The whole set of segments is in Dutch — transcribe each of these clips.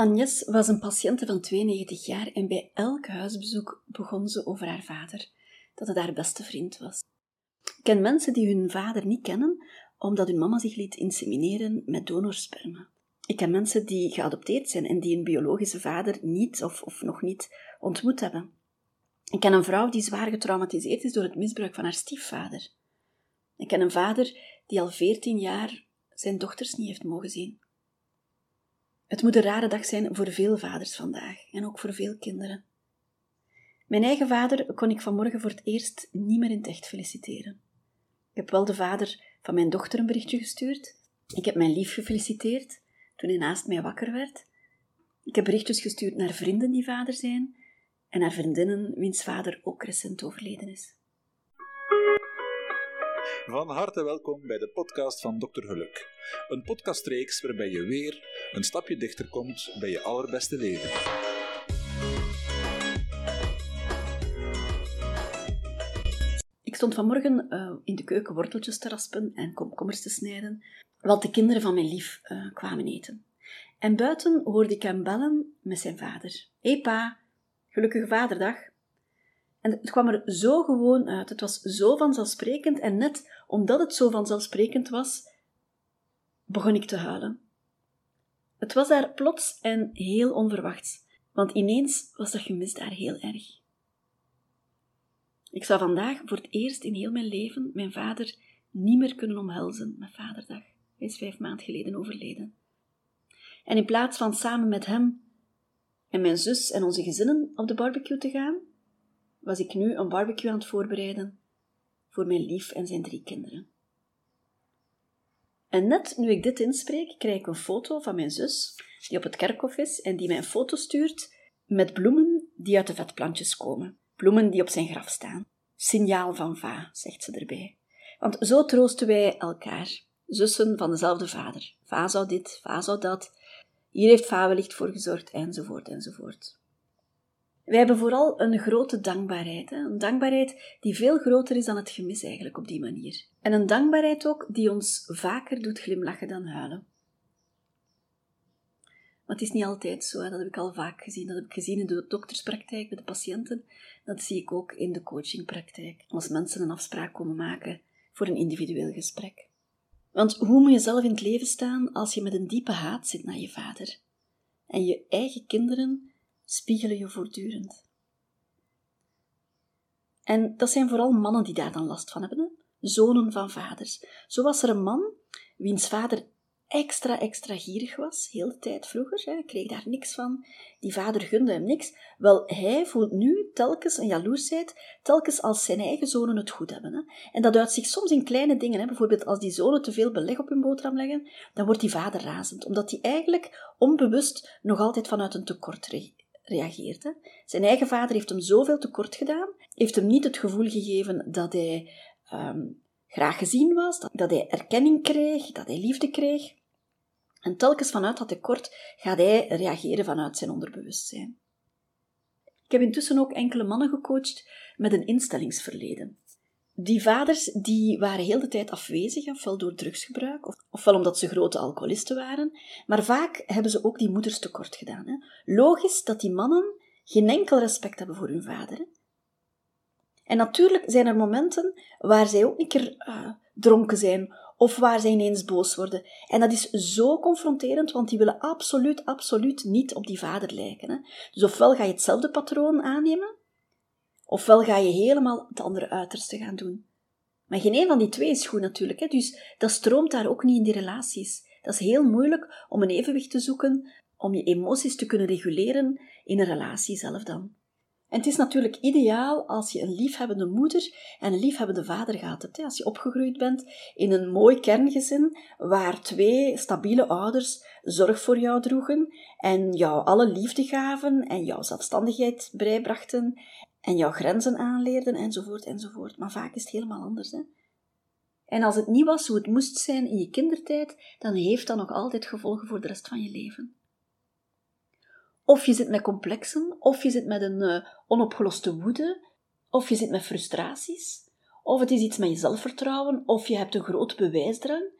Agnes was een patiënte van 92 jaar en bij elk huisbezoek begon ze over haar vader, dat het haar beste vriend was. Ik ken mensen die hun vader niet kennen, omdat hun mama zich liet insemineren met donorsperma. Ik ken mensen die geadopteerd zijn en die een biologische vader niet of, of nog niet ontmoet hebben. Ik ken een vrouw die zwaar getraumatiseerd is door het misbruik van haar stiefvader. Ik ken een vader die al 14 jaar zijn dochters niet heeft mogen zien. Het moet een rare dag zijn voor veel vaders vandaag en ook voor veel kinderen. Mijn eigen vader kon ik vanmorgen voor het eerst niet meer in het echt feliciteren. Ik heb wel de vader van mijn dochter een berichtje gestuurd. Ik heb mijn lief gefeliciteerd toen hij naast mij wakker werd. Ik heb berichtjes gestuurd naar vrienden die vader zijn en naar vriendinnen wiens vader ook recent overleden is. Van harte welkom bij de podcast van Dr. Geluk. Een podcastreeks waarbij je weer een stapje dichter komt bij je allerbeste leven. Ik stond vanmorgen uh, in de keuken worteltjes te raspen en komkommers te snijden, want de kinderen van mijn lief uh, kwamen eten. En buiten hoorde ik hem bellen met zijn vader. Hé pa, gelukkige vaderdag. En het kwam er zo gewoon uit. Het was zo vanzelfsprekend. En net omdat het zo vanzelfsprekend was, begon ik te huilen. Het was daar plots en heel onverwachts, want ineens was dat gemis daar heel erg. Ik zou vandaag voor het eerst in heel mijn leven mijn vader niet meer kunnen omhelzen met vaderdag. Hij is vijf maanden geleden overleden. En in plaats van samen met hem en mijn zus en onze gezinnen op de barbecue te gaan, was ik nu een barbecue aan het voorbereiden voor mijn lief en zijn drie kinderen. En net nu ik dit inspreek, krijg ik een foto van mijn zus, die op het kerkhof is en die mij een foto stuurt met bloemen die uit de vetplantjes komen. Bloemen die op zijn graf staan. Signaal van Va, zegt ze erbij. Want zo troosten wij elkaar, zussen van dezelfde vader. Va zou dit, Va zou dat. Hier heeft Va wellicht voor gezorgd, enzovoort, enzovoort. Wij hebben vooral een grote dankbaarheid. Een dankbaarheid die veel groter is dan het gemis eigenlijk op die manier. En een dankbaarheid ook die ons vaker doet glimlachen dan huilen. Maar het is niet altijd zo, dat heb ik al vaak gezien. Dat heb ik gezien in de dokterspraktijk met de patiënten. Dat zie ik ook in de coachingpraktijk. Als mensen een afspraak komen maken voor een individueel gesprek. Want hoe moet je zelf in het leven staan als je met een diepe haat zit naar je vader? En je eigen kinderen spiegelen je voortdurend. En dat zijn vooral mannen die daar dan last van hebben, zonen van vaders. Zo was er een man wiens vader extra, extra gierig was, heel de tijd vroeger, hij kreeg daar niks van, die vader gunde hem niks. Wel, hij voelt nu telkens een jaloersheid, telkens als zijn eigen zonen het goed hebben. Hè. En dat uit zich soms in kleine dingen, hè. bijvoorbeeld als die zonen te veel beleg op hun boterham leggen, dan wordt die vader razend, omdat hij eigenlijk onbewust nog altijd vanuit een tekort reageert. Zijn eigen vader heeft hem zoveel tekort gedaan, heeft hem niet het gevoel gegeven dat hij um, graag gezien was, dat hij erkenning kreeg, dat hij liefde kreeg. En telkens vanuit dat tekort gaat hij reageren vanuit zijn onderbewustzijn. Ik heb intussen ook enkele mannen gecoacht met een instellingsverleden. Die vaders die waren heel de tijd afwezig, ofwel door drugsgebruik, of, ofwel omdat ze grote alcoholisten waren, maar vaak hebben ze ook die moeders tekort gedaan. Hè. Logisch dat die mannen geen enkel respect hebben voor hun vader. Hè. En natuurlijk zijn er momenten waar zij ook een keer uh, dronken zijn, of waar zij ineens boos worden. En dat is zo confronterend, want die willen absoluut, absoluut niet op die vader lijken. Hè. Dus ofwel ga je hetzelfde patroon aannemen, Ofwel ga je helemaal het andere uiterste gaan doen. Maar geen een van die twee is goed natuurlijk, hè? dus dat stroomt daar ook niet in die relaties. Dat is heel moeilijk om een evenwicht te zoeken, om je emoties te kunnen reguleren in een relatie zelf dan. En het is natuurlijk ideaal als je een liefhebbende moeder en een liefhebbende vader gaat hebt. Als je opgegroeid bent in een mooi kerngezin waar twee stabiele ouders zorg voor jou droegen en jou alle liefde gaven en jouw zelfstandigheid bijbrachten en jouw grenzen aanleerden, enzovoort, enzovoort. Maar vaak is het helemaal anders. Hè? En als het niet was hoe het moest zijn in je kindertijd, dan heeft dat nog altijd gevolgen voor de rest van je leven. Of je zit met complexen, of je zit met een uh, onopgeloste woede, of je zit met frustraties, of het is iets met je zelfvertrouwen, of je hebt een groot bewijsdrang,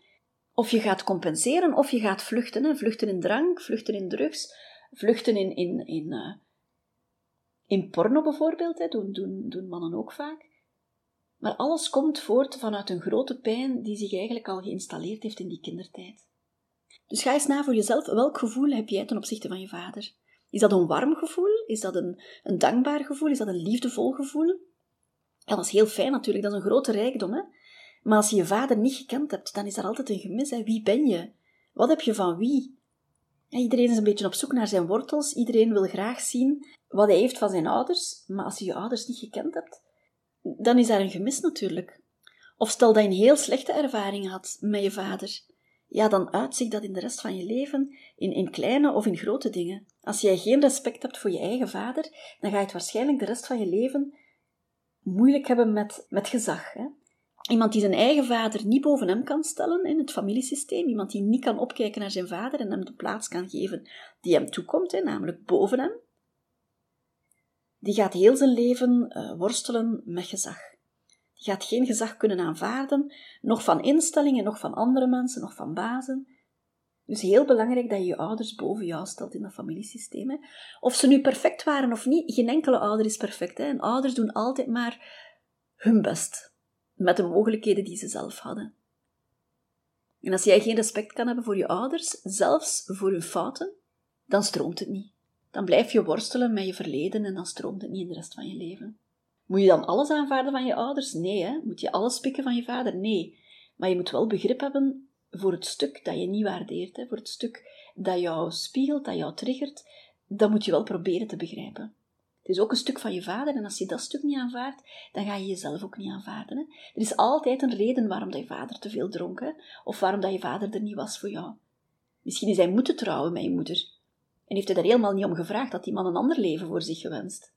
of je gaat compenseren, of je gaat vluchten. Hè? Vluchten in drank, vluchten in drugs, vluchten in, in, in, uh, in porno bijvoorbeeld, hè, doen, doen, doen mannen ook vaak. Maar alles komt voort vanuit een grote pijn die zich eigenlijk al geïnstalleerd heeft in die kindertijd. Dus ga eens na voor jezelf, welk gevoel heb jij ten opzichte van je vader? Is dat een warm gevoel? Is dat een, een dankbaar gevoel? Is dat een liefdevol gevoel? Dat is heel fijn natuurlijk, dat is een grote rijkdom. Hè? Maar als je je vader niet gekend hebt, dan is er altijd een gemis. Hè? Wie ben je? Wat heb je van wie? Iedereen is een beetje op zoek naar zijn wortels. Iedereen wil graag zien wat hij heeft van zijn ouders. Maar als je je ouders niet gekend hebt, dan is daar een gemis natuurlijk. Of stel dat je een heel slechte ervaring had met je vader. Ja, dan uitzicht dat in de rest van je leven in, in kleine of in grote dingen. Als jij geen respect hebt voor je eigen vader, dan ga je het waarschijnlijk de rest van je leven moeilijk hebben met, met gezag. Hè? Iemand die zijn eigen vader niet boven hem kan stellen in het familiesysteem, iemand die niet kan opkijken naar zijn vader en hem de plaats kan geven die hem toekomt, hè, namelijk boven hem, die gaat heel zijn leven uh, worstelen met gezag. Die gaat geen gezag kunnen aanvaarden, nog van instellingen, nog van andere mensen, nog van bazen. Dus heel belangrijk dat je je ouders boven jou stelt in dat familiesysteem. Hè. Of ze nu perfect waren of niet, geen enkele ouder is perfect. Hè. En ouders doen altijd maar hun best met de mogelijkheden die ze zelf hadden. En als jij geen respect kan hebben voor je ouders, zelfs voor hun fouten, dan stroomt het niet. Dan blijf je worstelen met je verleden en dan stroomt het niet in de rest van je leven. Moet je dan alles aanvaarden van je ouders? Nee, hè? Moet je alles pikken van je vader? Nee. Maar je moet wel begrip hebben voor het stuk dat je niet waardeert, hè? voor het stuk dat jou spiegelt, dat jou triggert. Dat moet je wel proberen te begrijpen. Het is ook een stuk van je vader en als je dat stuk niet aanvaardt, dan ga je jezelf ook niet aanvaarden. Hè? Er is altijd een reden waarom dat je vader te veel dronk, of waarom dat je vader er niet was voor jou. Misschien is hij moeten trouwen met je moeder. En heeft hij daar helemaal niet om gevraagd, dat die man een ander leven voor zich gewenst.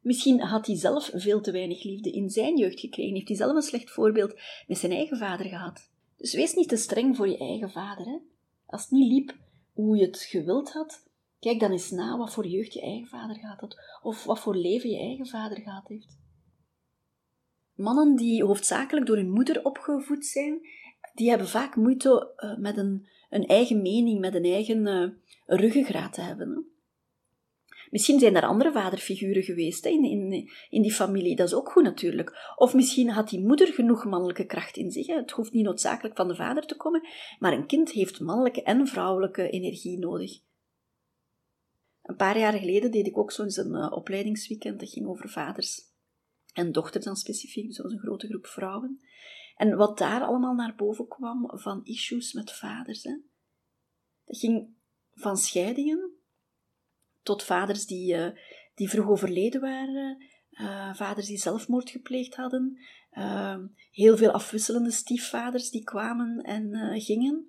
Misschien had hij zelf veel te weinig liefde in zijn jeugd gekregen, heeft hij zelf een slecht voorbeeld met zijn eigen vader gehad. Dus wees niet te streng voor je eigen vader. Hè? Als het niet liep hoe je het gewild had, Kijk dan eens na wat voor jeugd je eigen vader gehad had, of wat voor leven je eigen vader gehad heeft. Mannen die hoofdzakelijk door hun moeder opgevoed zijn, die hebben vaak moeite uh, met een, een, eigen mening, met een eigen uh, ruggengraat te hebben. Misschien zijn er andere vaderfiguren geweest in, in, in, die familie, dat is ook goed natuurlijk. Of misschien had die moeder genoeg mannelijke kracht in zich. Het hoeft niet noodzakelijk van de vader te komen, maar een kind heeft mannelijke en vrouwelijke energie nodig. Een paar jaar geleden deed ik ook zo'n een uh, opleidingsweekend. Dat ging over vaders en dochters dan specifiek. Dus was een grote groep vrouwen. En wat daar allemaal naar boven kwam van issues met vaders. Hè. Dat ging van scheidingen tot vaders die, uh, die vroeg overleden waren. Uh, vaders die zelfmoord gepleegd hadden. heel veel afwisselende stiefvaders die kwamen en gingen.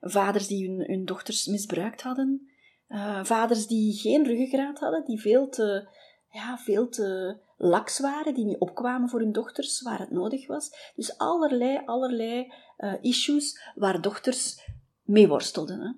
Vaders die hun, hun dochters misbruikt hadden. Uh, vaders die geen ruggengraat hadden, die veel te, ja, veel te laks waren, die niet opkwamen voor hun dochters waar het nodig was. Dus allerlei, allerlei uh, issues waar dochters mee worstelden. Hè.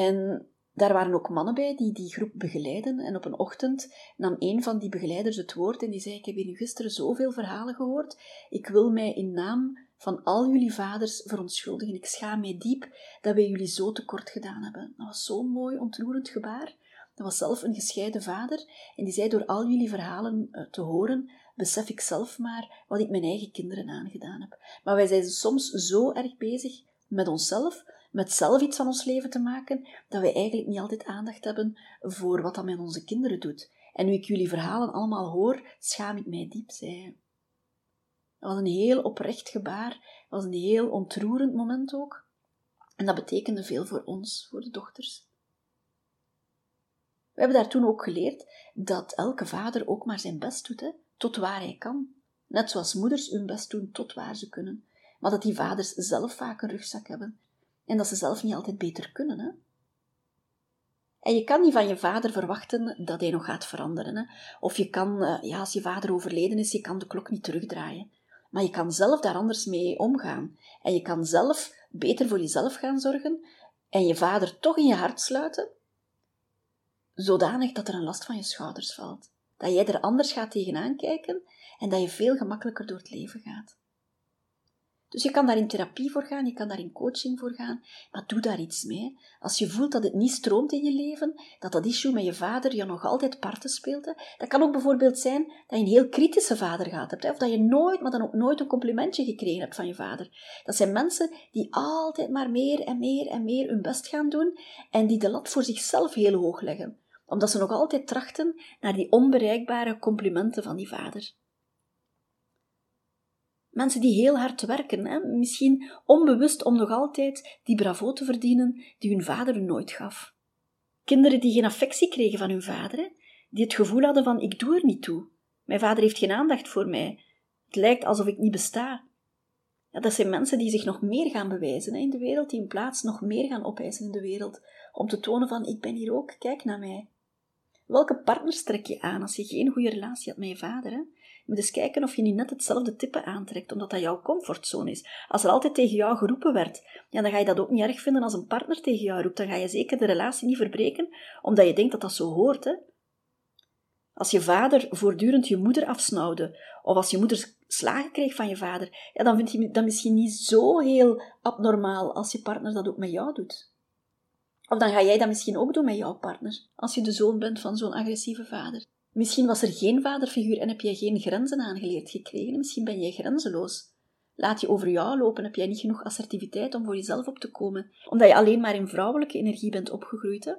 En daar waren ook mannen bij die die groep begeleiden. En op een ochtend nam een van die begeleiders het woord en die zei: Ik heb hier gisteren zoveel verhalen gehoord. Ik wil mij in naam van al jullie vaders verontschuldigen. Ik schaam mij diep dat wij jullie zo tekort gedaan hebben. Dat was zo'n mooi, ontroerend gebaar. Dat was zelf een gescheiden vader en die zei door al jullie verhalen eh, te horen, besef ik zelf maar wat ik mijn eigen kinderen aangedaan heb. Maar wij zijn soms zo erg bezig met onszelf, met zelf iets van ons leven te maken, dat wij eigenlijk niet altijd aandacht hebben voor wat dat met onze kinderen doet. En nu ik jullie verhalen allemaal hoor, schaam ik mij diep, zei. Dat was een heel oprecht gebaar. Dat was een heel ontroerend moment ook. En dat betekende veel voor ons, voor de dochters. We hebben daar toen ook geleerd dat elke vader ook maar zijn best doet, hè, tot waar hij kan. Net zoals moeders hun best doen tot waar ze kunnen. Maar dat die vaders zelf vaak een rugzak hebben. En dat ze zelf niet altijd beter kunnen. Hè. En je kan niet van je vader verwachten dat hij nog gaat veranderen. Hè. Of je kan, eh, ja, als je vader overleden is, je kan de klok niet terugdraaien. Maar je kan zelf daar anders mee omgaan. En je kan zelf beter voor jezelf gaan zorgen en je vader toch in je hart sluiten, zodanig dat er een last van je schouders valt. Dat jij er anders gaat tegenaan kijken en dat je veel gemakkelijker door het leven gaat. Dus je kan daar in therapie voor gaan, je kan daar in coaching voor gaan, maar doe daar iets mee. Als je voelt dat het niet stroomt in je leven, dat dat issue met je vader je nog altijd parten speelt, dat kan ook bijvoorbeeld zijn dat je een heel kritische vader gehad hebt, of dat je nooit, maar dan ook nooit een complimentje gekregen hebt van je vader. Dat zijn mensen die altijd maar meer en meer en meer hun best gaan doen en die de lat voor zichzelf heel hoog leggen, omdat ze nog altijd trachten naar die onbereikbare complimenten van die vader. Mensen die heel hard werken, hè? misschien onbewust om nog altijd die bravo te verdienen die hun vader nooit gaf. Kinderen die geen affectie kregen van hun vader, hè? die het gevoel hadden van ik doe er niet toe. Mijn vader heeft geen aandacht voor mij. Het lijkt alsof ik niet besta. Ja, dat zijn mensen die zich nog meer gaan bewijzen in de wereld, die hun plaats nog meer gaan opeisen in de wereld, om te tonen van ik ben hier ook, kijk naar mij. Welke partners trek je aan als je geen goede relatie had met je vader? Hè? Moet eens kijken of je niet net hetzelfde type aantrekt, omdat dat jouw comfortzone is. Als er altijd tegen jou geroepen werd, ja, dan ga je dat ook niet erg vinden als een partner tegen jou roept. Dan ga je zeker de relatie niet verbreken, omdat je denkt dat dat zo hoort. Hè? Als je vader voortdurend je moeder afsnauwde, of als je moeder slagen kreeg van je vader, ja, dan vind je dat misschien niet zo heel abnormaal als je partner dat ook met jou doet. Of dan ga jij dat misschien ook doen met jouw partner, als je de zoon bent van zo'n agressieve vader. Misschien was er geen vaderfiguur en heb jij geen grenzen aangeleerd gekregen. Misschien ben jij grenzeloos. Laat je over jou lopen, heb jij niet genoeg assertiviteit om voor jezelf op te komen, omdat je alleen maar in vrouwelijke energie bent opgegroeid.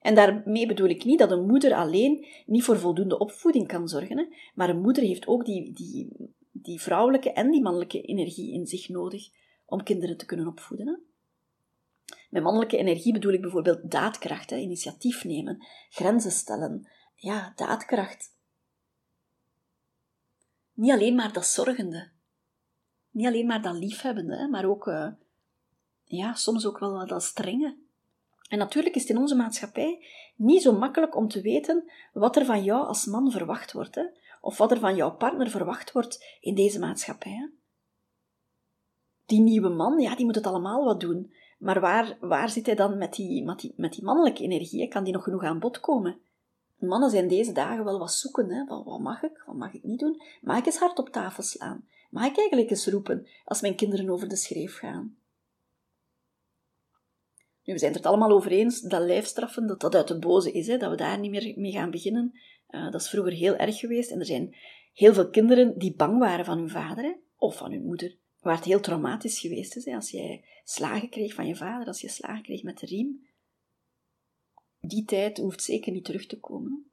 En daarmee bedoel ik niet dat een moeder alleen niet voor voldoende opvoeding kan zorgen, hè? maar een moeder heeft ook die, die, die vrouwelijke en die mannelijke energie in zich nodig om kinderen te kunnen opvoeden. Hè? Met mannelijke energie bedoel ik bijvoorbeeld daadkracht, initiatief nemen, grenzen stellen, ja, daadkracht. Niet alleen maar dat zorgende, niet alleen maar dat liefhebbende, maar ook, uh, ja, soms ook wel dat strenge. En natuurlijk is het in onze maatschappij niet zo makkelijk om te weten wat er van jou als man verwacht wordt, hè? of wat er van jouw partner verwacht wordt in deze maatschappij. Hè? Die nieuwe man, ja, die moet het allemaal wat doen. Maar waar, waar zit hij dan met die, met die, met die mannelijke energie? Kan die nog genoeg aan bod komen? Mannen zijn deze dagen wel wat zoeken, hè? Wat, mag ik, wat mag ik niet doen? Mag ik eens hard op tafel slaan? Mag ik eigenlijk eens roepen als mijn kinderen over de schreef gaan? Nu, we zijn het allemaal over eens dat lijfstraffen, dat dat uit de boze is, hè? dat we daar niet meer mee gaan beginnen. Uh, dat is vroeger heel erg geweest en er zijn heel veel kinderen die bang waren van hun vader hè? of van hun moeder. Waar het heel traumatisch geweest is, hè? als jij slagen kreeg van je vader, als je slagen kreeg met de riem, die tijd hoeft zeker niet terug te komen.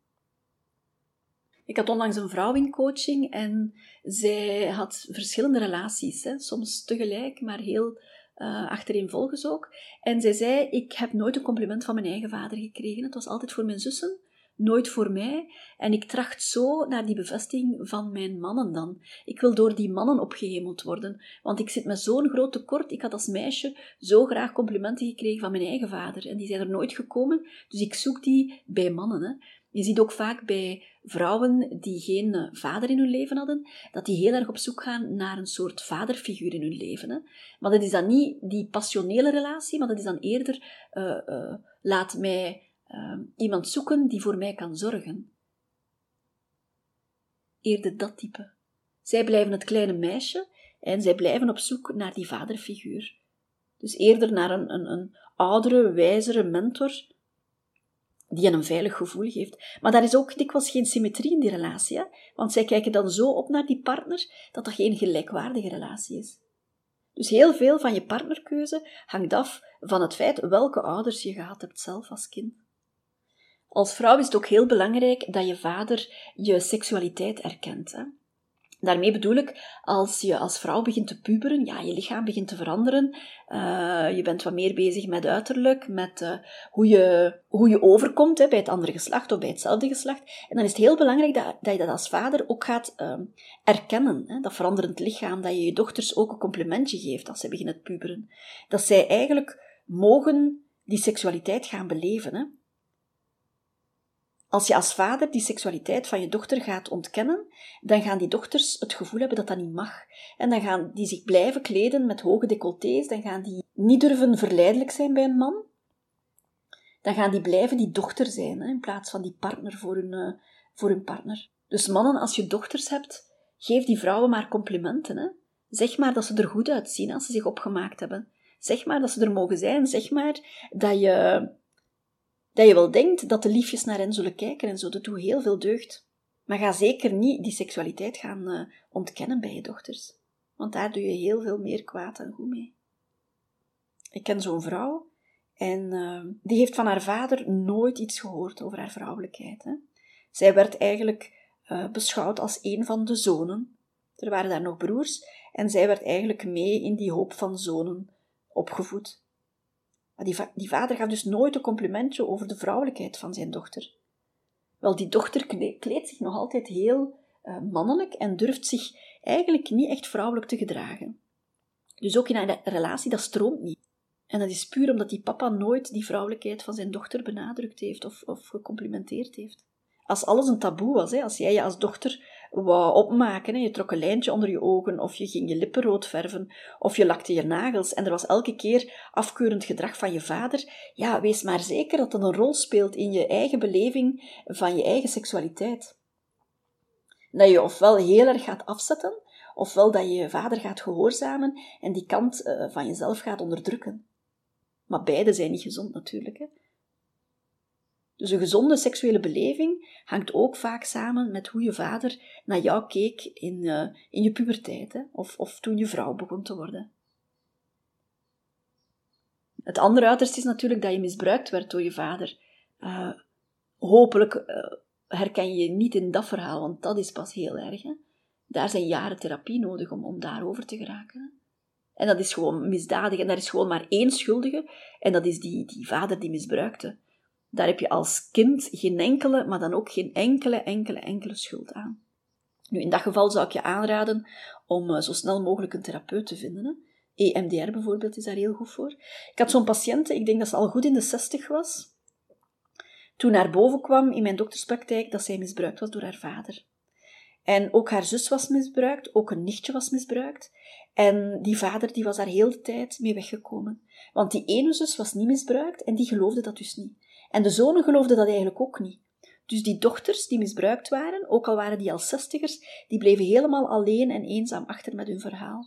Ik had onlangs een vrouw in coaching en zij had verschillende relaties, hè, soms tegelijk, maar heel uh, achtereenvolgens ook. En zij zei: Ik heb nooit een compliment van mijn eigen vader gekregen. Het was altijd voor mijn zussen nooit voor mij. En ik tracht zo naar die bevestiging van mijn mannen dan. Ik wil door die mannen opgehemeld worden, want ik zit met zo'n groot tekort. Ik had als meisje zo graag complimenten gekregen van mijn eigen vader en die zijn er nooit gekomen, dus ik zoek die bij mannen. Hè. Je ziet ook vaak bij vrouwen die geen eh, vader in hun leven hadden, dat die heel erg op zoek gaan naar een soort vaderfiguur in hun leven. Hè. Maar dat is dan niet die passionele relatie, maar dat is dan eerder, uh, uh, laat mij Ehm, iemand zoeken die voor mij kan zorgen. Eerder dat type. Zij blijven het kleine meisje en zij blijven op zoek naar die vaderfiguur. Dus eerder naar een, een, een oudere, wijzere mentor die hen een veilig gevoel geeft. Maar daar is ook dikwijls geen symmetrie in die relatie, want zij kijken dan zo op naar die partner dat dat geen gelijkwaardige relatie is. Dus heel veel van je partnerkeuze hangt af van het feit welke ouders je gehad hebt zelf als kind. Als vrouw is het ook heel belangrijk dat je vader je seksualiteit erkent. Hè? Daarmee bedoel ik, als je als vrouw begint te puberen, ja, je lichaam begint te veranderen, uh, je bent wat meer bezig met uiterlijk, met uh, hoe, je, hoe je overkomt hè, bij het andere geslacht of bij hetzelfde geslacht. En dan is het heel belangrijk dat, dat je dat als vader ook gaat uh, erkennen, hè, dat veranderend lichaam, dat je je dochters ook een complimentje geeft als zij beginnen te puberen. Dat zij eigenlijk mogen die seksualiteit gaan beleven. Hè. Als je als vader die seksualiteit van je dochter gaat ontkennen, dan gaan die dochters het gevoel hebben dat dat niet mag. En dan gaan die zich blijven kleden met hoge decolletés, dan gaan die niet durven verleidelijk zijn bij een man. Dan gaan die blijven die dochter zijn, in plaats van die partner voor hun, uh, voor hun partner. Dus mannen, als je dochters hebt, geef die vrouwen maar complimenten. Hè. Zeg maar dat ze er goed uitzien als ze zich opgemaakt hebben. Zeg maar dat ze er mogen zijn. Zeg maar dat je, dat je wel denkt dat de liefjes naar hen zullen kijken en zo. Dat doet heel veel deugd. Maar ga zeker niet die seksualiteit gaan uh, ontkennen bij je dochters. Want daar doe je heel veel meer kwaad en goed mee. Ik ken zo'n vrouw en uh, die heeft van haar vader nooit iets gehoord over haar vrouwelijkheid. Hè. Zij werd eigenlijk uh, beschouwd als een van de zonen. Er waren daar nog broers en zij werd eigenlijk mee in die hoop van zonen opgevoed. Die, va die vader gaf dus nooit een complimentje over de vrouwelijkheid van zijn dochter. Wel, die dochter kleedt zich nog altijd heel uh, mannelijk en durft zich eigenlijk niet echt vrouwelijk te gedragen. Dus ook in een relatie, dat stroomt niet. En dat is puur omdat die papa nooit die vrouwelijkheid van zijn dochter benadrukt heeft of, of gecomplimenteerd heeft. Als alles een taboe was, hè, als jij je als dochter wou opmaken, je trok een lijntje onder je ogen, of je ging je lippen rood verven, of je lakte je nagels, en er was elke keer afkeurend gedrag van je vader, ja, wees maar zeker dat dat een rol speelt in je eigen beleving van je eigen seksualiteit. Dat je ofwel heel erg gaat afzetten, ofwel dat je je vader gaat gehoorzamen en die kant uh, van jezelf gaat onderdrukken. Maar beide zijn niet gezond natuurlijk. Hè? Dus een gezonde seksuele beleving hangt ook vaak samen met hoe je vader naar jou keek in, uh, in je puberteit? Of, of toen je vrouw begon te worden. Het andere uiterste is natuurlijk dat je misbruikt werd door je vader. Uh, hopelijk uh, herken je je niet in dat verhaal, want dat is pas heel erg. Hè? Daar zijn jaren therapie nodig om, om daarover te geraken. En dat is gewoon misdadig. En daar is gewoon maar één schuldige. En dat is die, die vader die misbruikte. Daar heb je als kind geen enkele, maar dan ook geen enkele, enkele, enkele schuld aan. Nu, in dat geval zou ik je aanraden om eh, zo snel mogelijk een therapeut te vinden. Hè. EMDR bijvoorbeeld is daar heel goed voor. Ik had zo'n patiënt, ik denk dat ze al goed in de 60 was, toen naar boven kwam in mijn dokterspraktijk dat zij misbruikt was door haar vader. En ook haar zus was misbruikt, ook een nichtje was misbruikt. En die vader die was daar heel de tijd mee weggekomen. Want die ene zus was niet misbruikt en die geloofde dat dus niet. En de zonen geloofden dat eigenlijk ook niet. Dus die dochters die misbruikt waren, ook al waren die al zestigers, die bleven helemaal alleen en eenzaam achter met hun verhaal.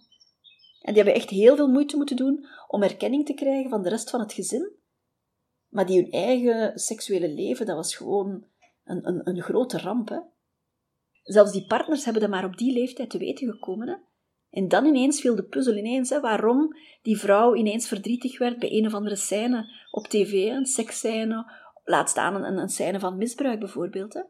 En die hebben echt heel veel moeite moeten doen om erkenning te krijgen van de rest van het gezin. Maar die hun eigen seksuele leven, dat was gewoon een, een, een grote ramp. Hè? Zelfs die partners hebben dat maar op die leeftijd te weten gekomen. Hè? En dan ineens viel de puzzel ineens, hè, waarom die vrouw ineens verdrietig werd bij een of andere scène op tv, een seksscène, laat staan een, een scène van misbruik bijvoorbeeld. Hè.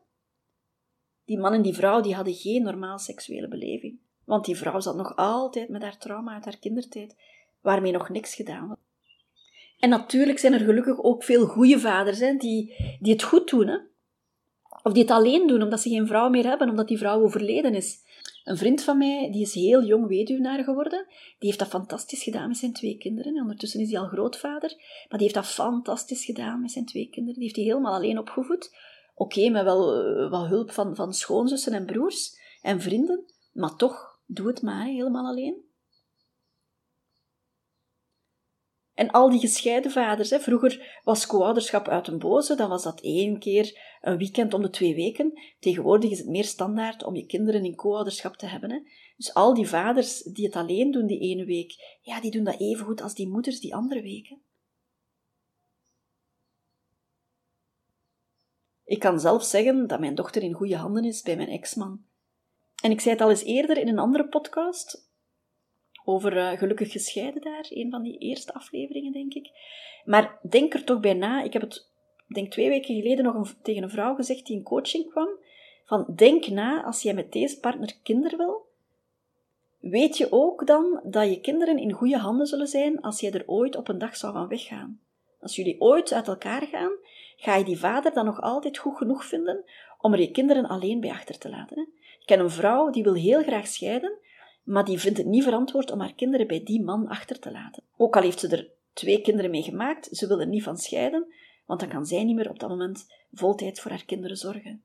Die man en die vrouw die hadden geen normaal seksuele beleving. Want die vrouw zat nog altijd met haar trauma uit haar kindertijd, waarmee nog niks gedaan was. En natuurlijk zijn er gelukkig ook veel goede vaders hè, die, die het goed doen. Hè. Of die het alleen doen, omdat ze geen vrouw meer hebben, omdat die vrouw overleden is. Een vriend van mij, die is heel jong weduwnaar geworden, die heeft dat fantastisch gedaan met zijn twee kinderen. ondertussen is hij al grootvader, maar die heeft dat fantastisch gedaan met zijn twee kinderen. Die heeft hij helemaal alleen opgevoed. Oké, met wel uh, wat hulp van, van schoonzussen en broers en vrienden, maar toch, doe het maar helemaal alleen. En al die gescheiden vaders, hè. vroeger was co-ouderschap uit een boze, dan was dat één keer een weekend om de twee weken. Tegenwoordig is het meer standaard om je kinderen in co-ouderschap te hebben. Hè. Dus al die vaders die het alleen doen die ene week, ja, die doen dat even goed als die moeders die andere weken. Ik kan zelf zeggen dat mijn dochter in goede handen is bij mijn ex-man. En ik zei het al eens eerder in een andere podcast, over uh, Gelukkig Gescheiden daar, een van die eerste afleveringen, denk ik. Maar denk er toch bij na. Ik heb het, denk twee weken geleden nog tegen een vrouw gezegd die in coaching kwam, van denk na, als jij met deze partner kinderen wil, weet je ook dan dat je kinderen in goede handen zullen zijn als jij er ooit op een dag zou van weggaan. Als jullie ooit uit elkaar gaan, ga je die vader dan nog altijd goed genoeg vinden om er je kinderen alleen bij achter te laten. Hè? Ik ken een vrouw die wil heel graag scheiden, maar die vindt het niet verantwoord om haar kinderen bij die man achter te laten. Ook al heeft ze er twee kinderen mee gemaakt, ze wil er niet van scheiden, want dan kan zij niet meer op dat moment voltijds voor haar kinderen zorgen.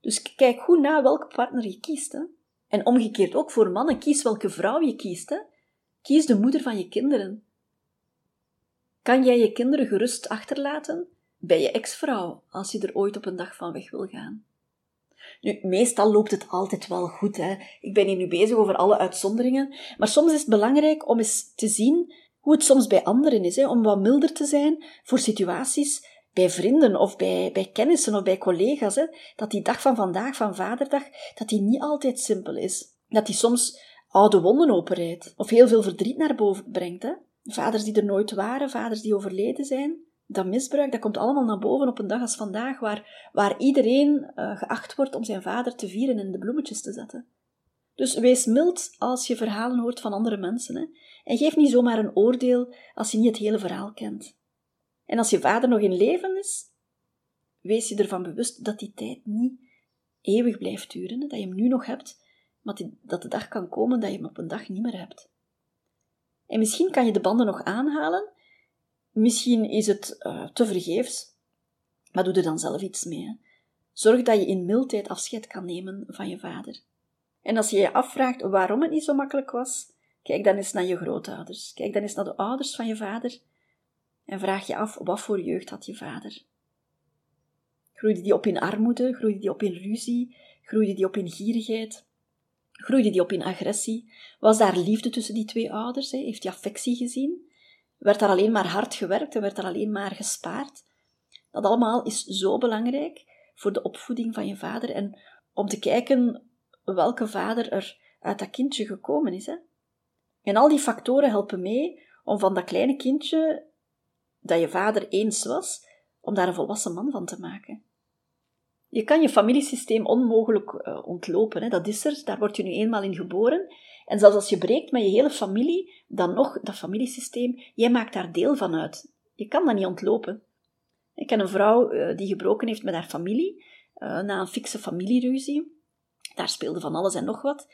Dus kijk goed na welke partner je kiest. Hè? En omgekeerd ook voor mannen, kies welke vrouw je kiest. Hè? Kies de moeder van je kinderen. Kan jij je kinderen gerust achterlaten bij je ex-vrouw als je er ooit op een dag van weg wil gaan? Nu, meestal loopt het altijd wel goed. Hè. Ik ben hier nu bezig over alle uitzonderingen. Maar soms is het belangrijk om eens te zien hoe het soms bij anderen is. Hè, om wat milder te zijn voor situaties bij vrienden of bij, bij kennissen of bij collega's. Hè, dat die dag van vandaag, van Vaderdag, dat die niet altijd simpel is. Dat die soms oude wonden openrijdt. Of heel veel verdriet naar boven brengt. Hè. Vaders die er nooit waren, vaders die overleden zijn dat misbruik, dat komt allemaal naar boven op een dag als vandaag, waar, waar iedereen uh, geacht wordt om zijn vader te vieren en de bloemetjes te zetten. Dus wees mild als je verhalen hoort van andere mensen. Hè? En geef niet zomaar een oordeel als je niet het hele verhaal kent. En als je vader nog in leven is, wees je ervan bewust dat die tijd niet eeuwig blijft duren. Hè? Dat je hem nu nog hebt, maar dat de dag kan komen dat je hem op een dag niet meer hebt. En misschien kan je de banden nog aanhalen Misschien is het uh, te vergeefs, maar doe er dan zelf iets mee. Zorg dat je in mildheid afscheid kan nemen van je vader. En als je je afvraagt waarom het niet zo makkelijk was, kijk dan eens naar je grootouders. Kijk dan eens naar de ouders van je vader en vraag je af wat voor jeugd had je vader. Groeide die op in armoede? Groeide die op in ruzie? Groeide die op in gierigheid? Groeide die op in agressie? Was daar liefde tussen die twee ouders? Heeft hij affectie gezien? Werd er alleen maar hard gewerkt en werd er alleen maar gespaard. Dat allemaal is zo belangrijk voor de opvoeding van je vader en om te kijken welke vader er uit dat kindje gekomen is. Hè? En al die factoren helpen mee om van dat kleine kindje dat je vader eens was, om daar een volwassen man van te maken. Je kan je familiesysteem onmogelijk uh, ontlopen, hè? dat is er, daar word je nu eenmaal in geboren. En zelfs als je breekt met je hele familie, dan nog dat familiesysteem, jij maakt daar deel van uit. Je kan dat niet ontlopen. Ik ken een vrouw uh, die gebroken heeft met haar familie, uh, na een fikse familieruzie. Daar speelde van alles en nog wat.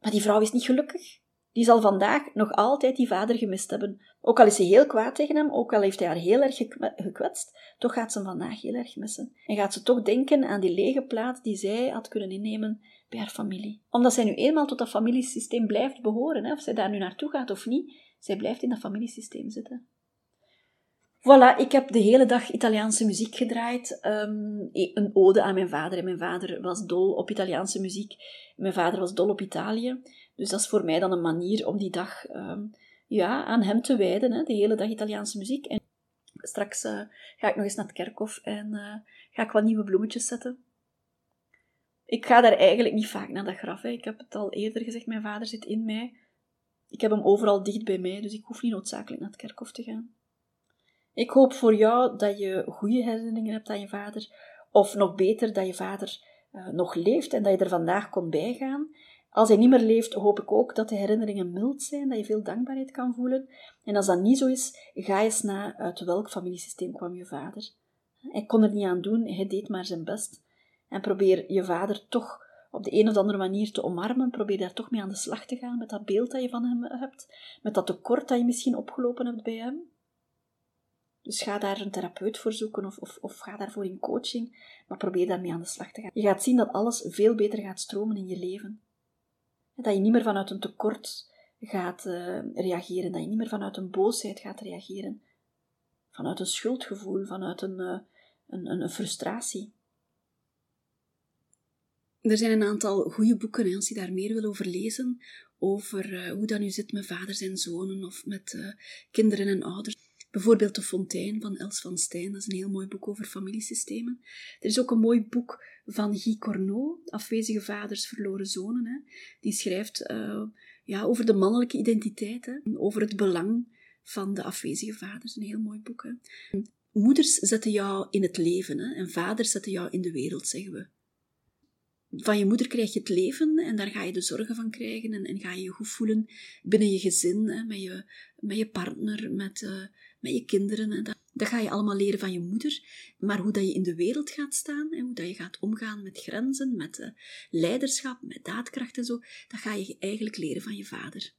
Maar die vrouw is niet gelukkig. Die zal vandaag nog altijd die vader gemist hebben. Ook al is ze heel kwaad tegen hem, ook al heeft hij haar heel erg gekwetst, toch gaat ze hem vandaag heel erg missen. En gaat ze toch denken aan die lege plaats die zij had kunnen innemen bij haar familie. Omdat zij nu eenmaal tot dat familiesysteem blijft behoren, hè, of zij daar nu naartoe gaat of niet, zij blijft in dat familiesysteem zitten. Voilà, ik heb de hele dag Italiaanse muziek gedraaid. Um, een ode aan mijn vader. En mijn vader was dol op Italiaanse muziek. Mijn vader was dol op Italië. Dus dat is voor mij dan een manier om die dag um, ja, aan hem te wijden. Hè, de hele dag Italiaanse muziek. En straks uh, ga ik nog eens naar het kerkhof en uh, ga ik wat nieuwe bloemetjes zetten. Ik ga daar eigenlijk niet vaak naar dat graf. Hè. Ik heb het al eerder gezegd, mijn vader zit in mij. Ik heb hem overal dicht bij mij, dus ik hoef niet noodzakelijk naar het kerkhof te gaan. Ik hoop voor jou dat je goede herinneringen hebt aan je vader, of nog beter dat je vader uh, nog leeft en dat je er vandaag kon bijgaan. Als hij niet meer leeft, hoop ik ook dat de herinneringen mild zijn, dat je veel dankbaarheid kan voelen. En als dat niet zo is, ga eens na uit welk familiesysteem kwam je vader. Hij kon er niet aan doen, hij deed maar zijn best. En probeer je vader toch op de een of andere manier te omarmen. Probeer daar toch mee aan de slag te gaan met dat beeld dat je van hem hebt, met dat tekort dat je misschien opgelopen hebt bij hem. Dus ga daar een therapeut voor zoeken of, of, of ga daarvoor in coaching, maar probeer daarmee aan de slag te gaan. Je gaat zien dat alles veel beter gaat stromen in je leven. Dat je niet meer vanuit een tekort gaat uh, reageren, dat je niet meer vanuit een boosheid gaat reageren, vanuit een schuldgevoel, vanuit een, uh, een, een, frustratie. Er zijn een aantal goede boeken, als je daar meer wil over lezen, over uh, hoe dat nu zit met vaders en zonen of met kinderen en ouders. Bijvoorbeeld De Fontein van Els van Stijn, dat is een heel mooi boek over familiesystemen. Er is ook een mooi boek van Guy Corneau, Afwezige vaders, verloren zonen. Hè. Die schrijft uh, ja, over de mannelijke identiteit, hè, over het belang van de afwezige vaders. Een heel mooi boek. Hè. Moeders zetten jou in het leven hè, en vaders zetten jou in de wereld, zeggen we van je moeder krijg je het leven en daar ga je de zorgen van krijgen en, en ga je je goed voelen binnen je gezin, hè, met, je, met je partner, met, uh, met je kinderen. Hè. Dat, ga je allemaal leren van je moeder. Maar hoe dat je in de wereld gaat staan, en hoe dat je gaat omgaan met grenzen, met uh, leiderschap, met daadkracht en zo, dat ga je eigenlijk leren van je vader.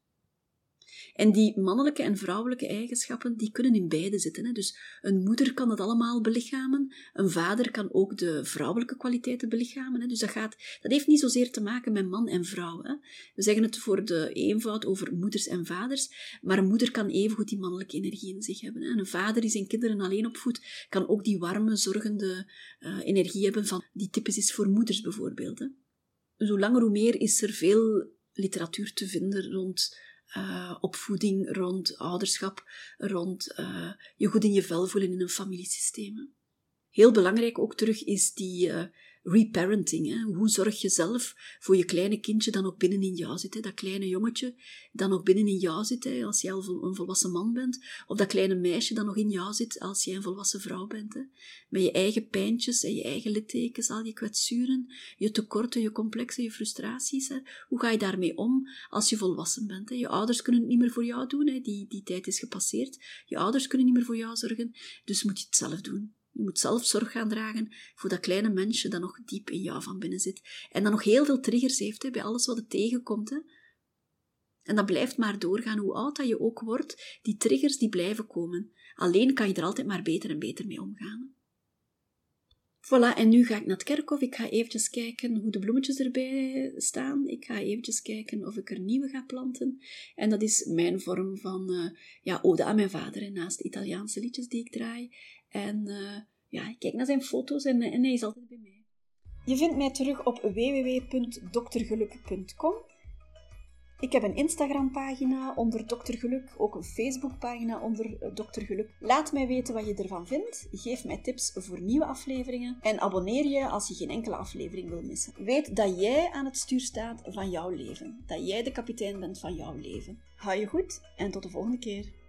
En die mannelijke en vrouwelijke eigenschappen, die kunnen in beide zitten. Hè. Dus een moeder kan dat allemaal belichamen, een vader kan ook de vrouwelijke kwaliteiten belichamen. Hè. Dus dat, gaat, dat heeft niet zozeer te maken met man en vrouw. Hè. We zeggen het voor de eenvoud over moeders en vaders, maar een moeder kan evengoed die mannelijke energie in zich hebben. Hè. een vader die zijn kinderen alleen opvoedt, kan ook die warme, zorgende uh, energie hebben van, die typisch is voor moeders bijvoorbeeld. Hè. Hoe langer hoe meer is er veel literatuur te vinden rond uh, opvoeding, rond ouderschap, rond uh, je goed in je vel voelen in een familiesysteem. Heel belangrijk ook terug is die uh, reparenting. Hè? Hoe zorg je zelf voor je kleine kindje dat nog binnen in jou zit? Hè? Dat kleine jongetje dat nog binnen in jou zit hè? als jij een volwassen man bent. Of dat kleine meisje dat nog in jou zit als jij een volwassen vrouw bent. Hè? Met je eigen pijntjes en je eigen littekens, al je kwetsuren, je tekorten, je complexen, je frustraties. Hè? Hoe ga je daarmee om als je volwassen bent? Hè? Je ouders kunnen het niet meer voor jou doen. Hè? Die, die tijd is gepasseerd. Je ouders kunnen niet meer voor jou zorgen. Dus moet je het zelf doen. Je moet zelf zorg gaan dragen voor dat kleine mensje dat nog diep in jou van binnen zit. En dat nog heel veel triggers heeft hè, bij alles wat het tegenkomt. Hè. En dat blijft maar doorgaan, hoe oud dat je ook wordt. Die triggers die blijven komen. Alleen kan je er altijd maar beter en beter mee omgaan. Voilà, en nu ga ik naar het kerkhof. Ik ga eventjes kijken hoe de bloemetjes erbij staan. Ik ga eventjes kijken of ik er nieuwe ga planten. En dat is mijn vorm van uh, ja, ode aan mijn vader, naast de Italiaanse liedjes die ik draai. En uh, ja, ik kijk naar zijn foto's en, hij is altijd bij mij. Je vindt mij terug op www.doktergeluk.com. Ik heb een Instagram-pagina onder Dr. Geluk, ook een Facebook-pagina onder eh, Dr. Geluk. Laat mij weten wat je ervan vindt. Geef mij tips voor nieuwe afleveringen. En abonneer je als je geen enkele aflevering wil missen. Weet dat jij aan het stuur staat van jouw leven. Dat jij de kapitein bent van jouw leven. Hou je goed en tot de volgende keer.